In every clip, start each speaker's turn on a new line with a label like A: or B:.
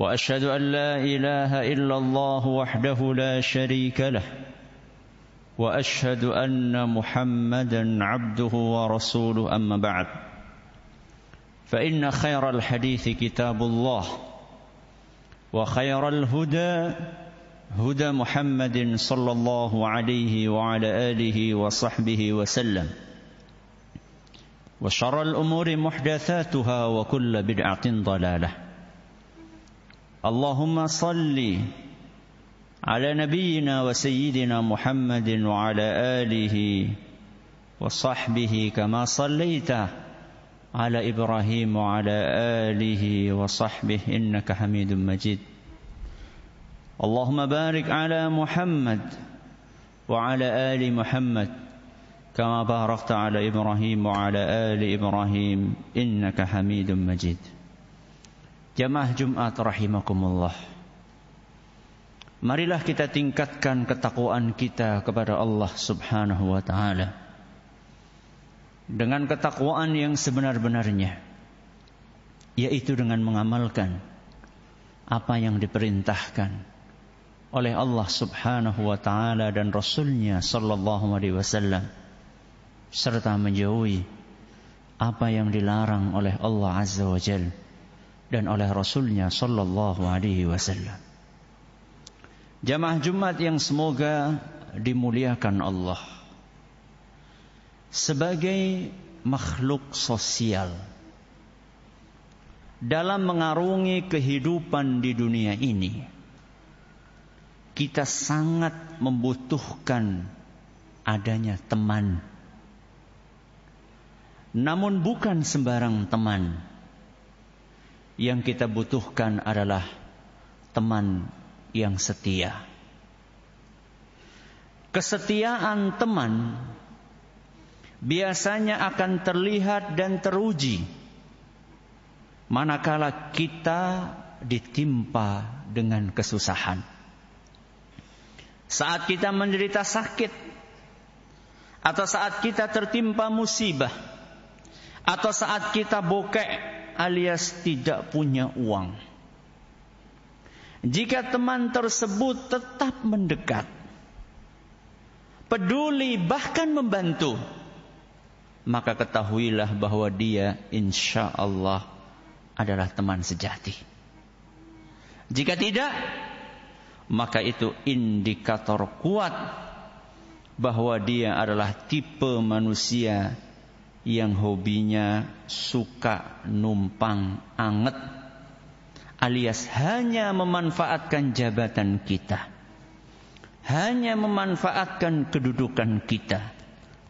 A: وأشهد أن لا إله إلا الله وحده لا شريك له وأشهد أن محمدا عبده ورسوله أما بعد فإن خير الحديث كتاب الله وخير الهدى هدى محمد صلى الله عليه وعلى آله وصحبه وسلم وشر الأمور محدثاتها وكل بدعة ضلالة. اللهم صل على نبينا وسيدنا محمد وعلى آله وصحبه كما صليت على إبراهيم وعلى آله وصحبه إنك حميد مجيد. اللهم بارك على محمد وعلى آل محمد كما باركت على إبراهيم وعلى آل إبراهيم إنك حميد مجيد. Jamaah Jumat rahimakumullah. Marilah kita tingkatkan ketakwaan kita kepada Allah Subhanahu wa taala. Dengan ketakwaan yang sebenar-benarnya yaitu dengan mengamalkan apa yang diperintahkan oleh Allah Subhanahu wa taala dan Rasulnya sallallahu alaihi wasallam serta menjauhi apa yang dilarang oleh Allah Azza wa Jalla dan oleh Rasulnya Sallallahu Alaihi Wasallam. Jamaah Jumat yang semoga dimuliakan Allah. Sebagai makhluk sosial dalam mengarungi kehidupan di dunia ini, kita sangat membutuhkan adanya teman. Namun bukan sembarang teman yang kita butuhkan adalah teman yang setia. Kesetiaan teman biasanya akan terlihat dan teruji manakala kita ditimpa dengan kesusahan. Saat kita menderita sakit atau saat kita tertimpa musibah atau saat kita bokek alias tidak punya uang. Jika teman tersebut tetap mendekat, peduli bahkan membantu, maka ketahuilah bahwa dia insya Allah adalah teman sejati. Jika tidak, maka itu indikator kuat bahwa dia adalah tipe manusia yang hobinya suka numpang anget alias hanya memanfaatkan jabatan kita hanya memanfaatkan kedudukan kita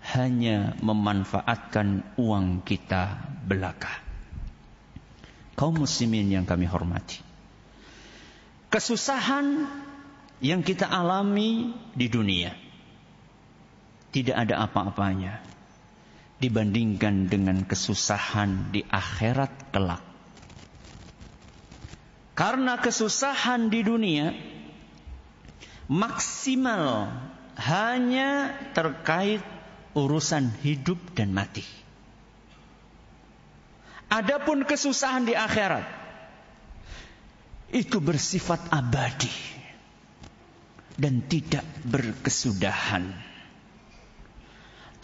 A: hanya memanfaatkan uang kita belaka. Kaum muslimin yang kami hormati kesusahan yang kita alami di dunia tidak ada apa-apanya dibandingkan dengan kesusahan di akhirat kelak. Karena kesusahan di dunia maksimal hanya terkait urusan hidup dan mati. Adapun kesusahan di akhirat itu bersifat abadi dan tidak berkesudahan.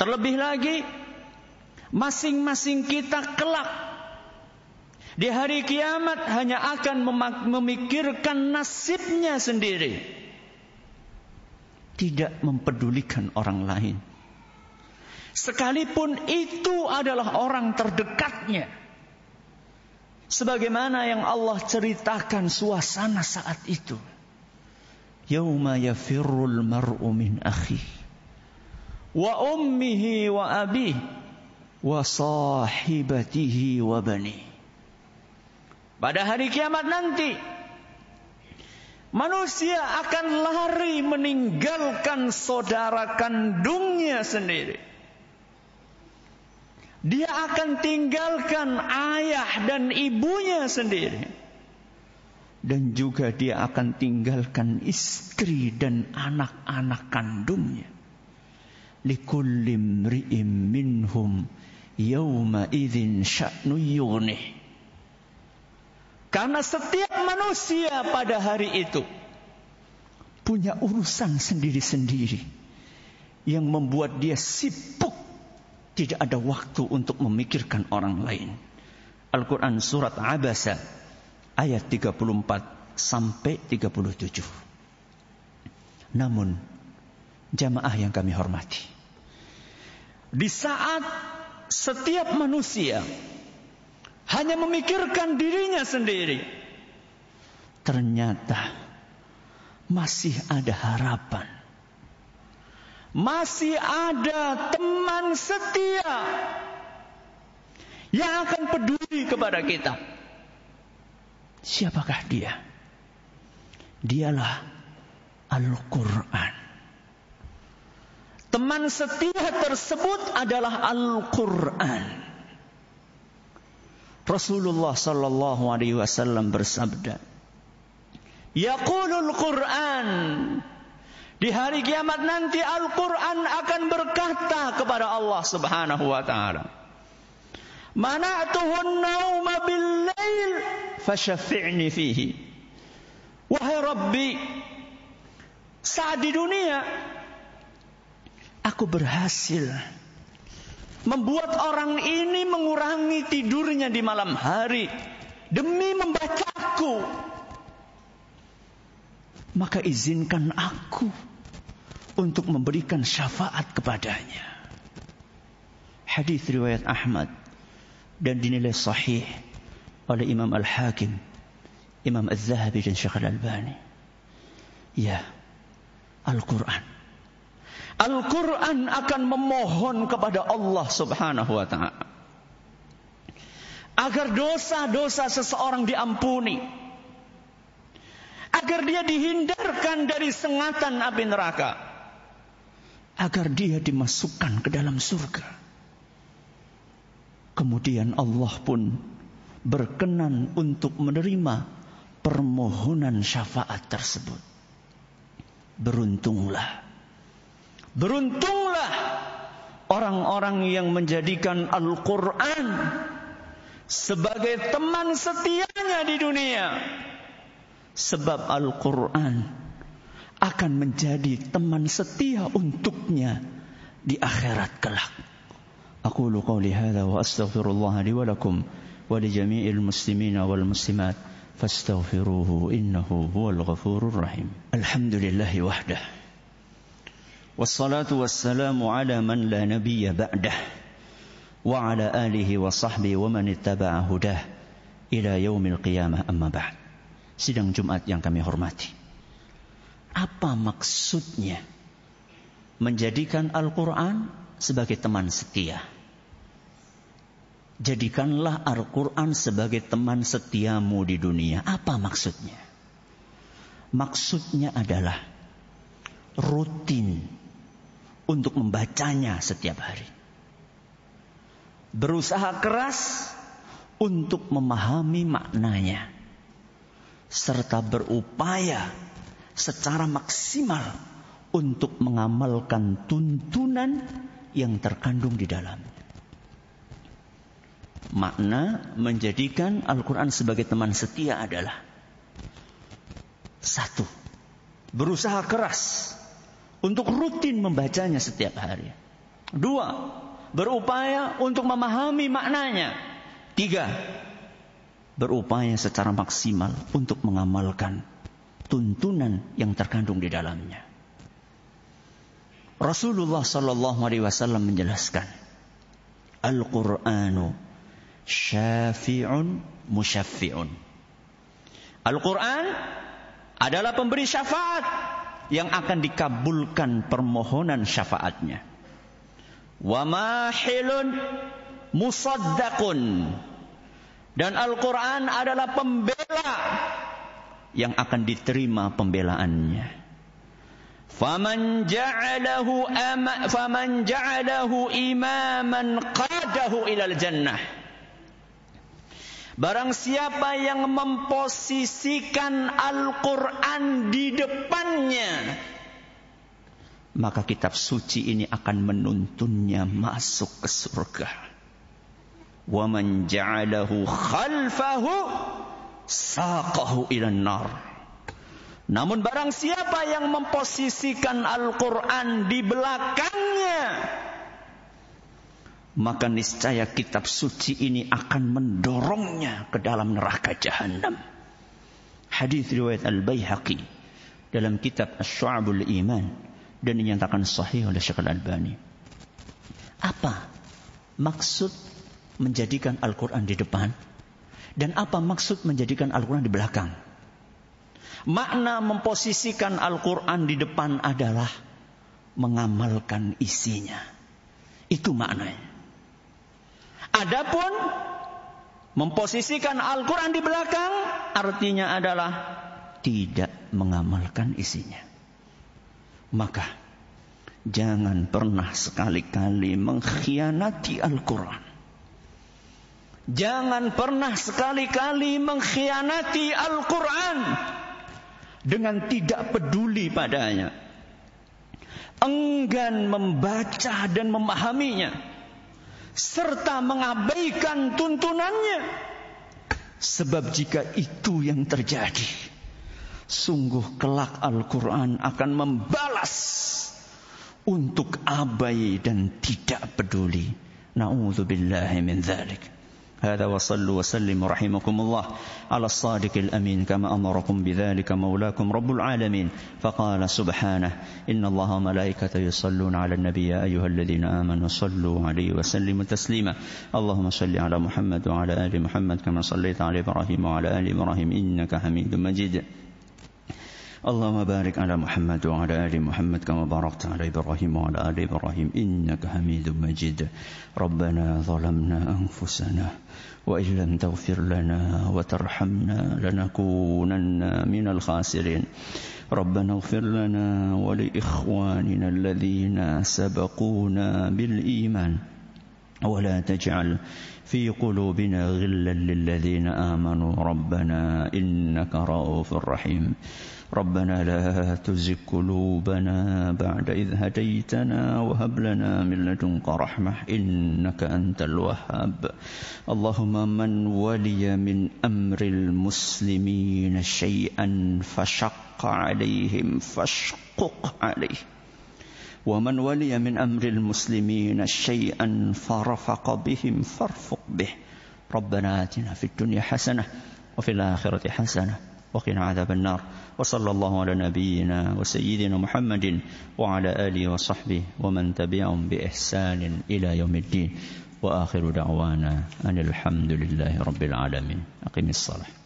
A: Terlebih lagi Masing-masing kita kelak di hari kiamat hanya akan memikirkan nasibnya sendiri. Tidak mempedulikan orang lain. Sekalipun itu adalah orang terdekatnya. Sebagaimana yang Allah ceritakan suasana saat itu. Yauma yafirrul mar'u min akhi wa ummihi wa abihi wa sahibatihi wa bani. Pada hari kiamat nanti Manusia akan lari meninggalkan saudara kandungnya sendiri. Dia akan tinggalkan ayah dan ibunya sendiri. Dan juga dia akan tinggalkan istri dan anak-anak kandungnya. Likullim ri'im minhum yawma idhin sya'nu yughnih. Karena setiap manusia pada hari itu punya urusan sendiri-sendiri yang membuat dia sibuk tidak ada waktu untuk memikirkan orang lain. Al-Quran surat Abasa ayat 34 sampai 37. Namun jamaah yang kami hormati. Di saat setiap manusia hanya memikirkan dirinya sendiri. Ternyata masih ada harapan. Masih ada teman setia yang akan peduli kepada kita. Siapakah dia? Dialah Al-Quran. Teman setia tersebut adalah Al-Quran. Rasulullah sallallahu alaihi wasallam bersabda, Yaqulul Quran di hari kiamat nanti Al-Quran akan berkata kepada Allah subhanahu wa ta'ala. Mana'tuhun nauma bil-lail fasyafi'ni fihi. Wahai Rabbi, saat di dunia aku berhasil membuat orang ini mengurangi tidurnya di malam hari demi membacaku. Maka izinkan aku untuk memberikan syafaat kepadanya. Hadis riwayat Ahmad dan dinilai sahih oleh Imam Al-Hakim, Imam Az-Zahabi dan Syekh Al-Albani. Ya, Al-Quran Al-Quran akan memohon kepada Allah subhanahu wa ta'ala. Agar dosa-dosa seseorang diampuni. Agar dia dihindarkan dari sengatan api neraka. Agar dia dimasukkan ke dalam surga. Kemudian Allah pun berkenan untuk menerima permohonan syafaat tersebut. Beruntunglah Beruntunglah orang-orang yang menjadikan Al-Quran sebagai teman setianya di dunia. Sebab Al-Quran akan menjadi teman setia untuknya di akhirat kelak. Aku qawli hadha wa astaghfirullah li wa lakum wa li jami'il muslimina wal muslimat fastaghfiruhu innahu huwal ghafurur rahim. Alhamdulillahi wahdah. Wassalatu wassalamu ala man la nabiyya ba'dah wa ala alihi wa sahbihi wa man ittaba'a hudah ila yaumil qiyamah amma ba'd. Sidang Jumat yang kami hormati. Apa maksudnya menjadikan Al-Qur'an sebagai teman setia? Jadikanlah Al-Qur'an sebagai teman setiamu di dunia. Apa maksudnya? Maksudnya adalah rutin untuk membacanya setiap hari. Berusaha keras untuk memahami maknanya serta berupaya secara maksimal untuk mengamalkan tuntunan yang terkandung di dalam. Makna menjadikan Al-Quran sebagai teman setia adalah satu, berusaha keras untuk rutin membacanya setiap hari. Dua, berupaya untuk memahami maknanya. Tiga, berupaya secara maksimal untuk mengamalkan tuntunan yang terkandung di dalamnya. Rasulullah Sallallahu Alaihi Wasallam menjelaskan, Al-Quranu syafi'un musyaffi'un. Al-Quran adalah pemberi syafaat yang akan dikabulkan permohonan syafaatnya. Wa mahilun musaddaqun. Dan Al-Quran adalah pembela yang akan diterima pembelaannya. Faman ja'alahu ama faman ja'alahu imaman qadahu ilal jannah. Barang siapa yang memposisikan Al-Quran di depannya, maka kitab suci ini akan menuntunnya masuk ke surga. Waman ja'alahu khalfahu saqahu ilan nar. Namun barang siapa yang memposisikan Al-Quran di belakangnya, maka niscaya kitab suci ini akan mendorongnya ke dalam neraka jahanam. Hadis riwayat Al-Baihaqi dalam kitab Asy-Syu'abul Iman dan dinyatakan sahih oleh Syekh Al-Albani. Apa maksud menjadikan Al-Quran di depan? Dan apa maksud menjadikan Al-Quran di belakang? Makna memposisikan Al-Quran di depan adalah mengamalkan isinya. Itu maknanya. Adapun memposisikan Al-Quran di belakang artinya adalah tidak mengamalkan isinya. Maka jangan pernah sekali-kali mengkhianati Al-Quran. Jangan pernah sekali-kali mengkhianati Al-Quran dengan tidak peduli padanya. Enggan membaca dan memahaminya. Serta mengabaikan tuntunannya. Sebab jika itu yang terjadi. Sungguh kelak Al-Quran akan membalas. Untuk abai dan tidak peduli. Na'udzubillahi min dhalik. هذا وصلوا وسلموا رحمكم الله على الصادق الأمين كما أمركم بذلك مولاكم رب العالمين. فقال سبحانه إن الله وملائكته يصلون على النبي يا أيها الذين آمنوا صلوا عليه وسلموا تسليما. اللهم صل على محمد وعلى آل محمد كما صليت على إبراهيم وعلى آل إبراهيم إنك حميد مجيد. اللهم بارك على محمد وعلى آل محمد كما باركت على إبراهيم وعلى آل إبراهيم إنك حميد مجيد. ربنا ظلمنا أنفسنا وإن لم تغفر لنا وترحمنا لنكونن من الخاسرين. ربنا اغفر لنا ولإخواننا الذين سبقونا بالإيمان. ولا تجعل في قلوبنا غلا للذين آمنوا. ربنا إنك رؤوف رحيم. ربنا لا تزغ قلوبنا بعد إذ هديتنا وهب لنا من لدنك رحمة إنك أنت الوهاب. اللهم من ولي من أمر المسلمين شيئا فشق عليهم فاشقق عليه. ومن ولي من أمر المسلمين شيئا فرفق بهم فارفق به. ربنا آتنا في الدنيا حسنة وفي الآخرة حسنة وقنا عذاب النار. وصلى الله على نبينا وسيدنا محمد وعلى آله وصحبه ومن تبعهم بإحسان إلى يوم الدين. وآخر دعوانا أن الحمد لله رب العالمين. أقم الصلاة.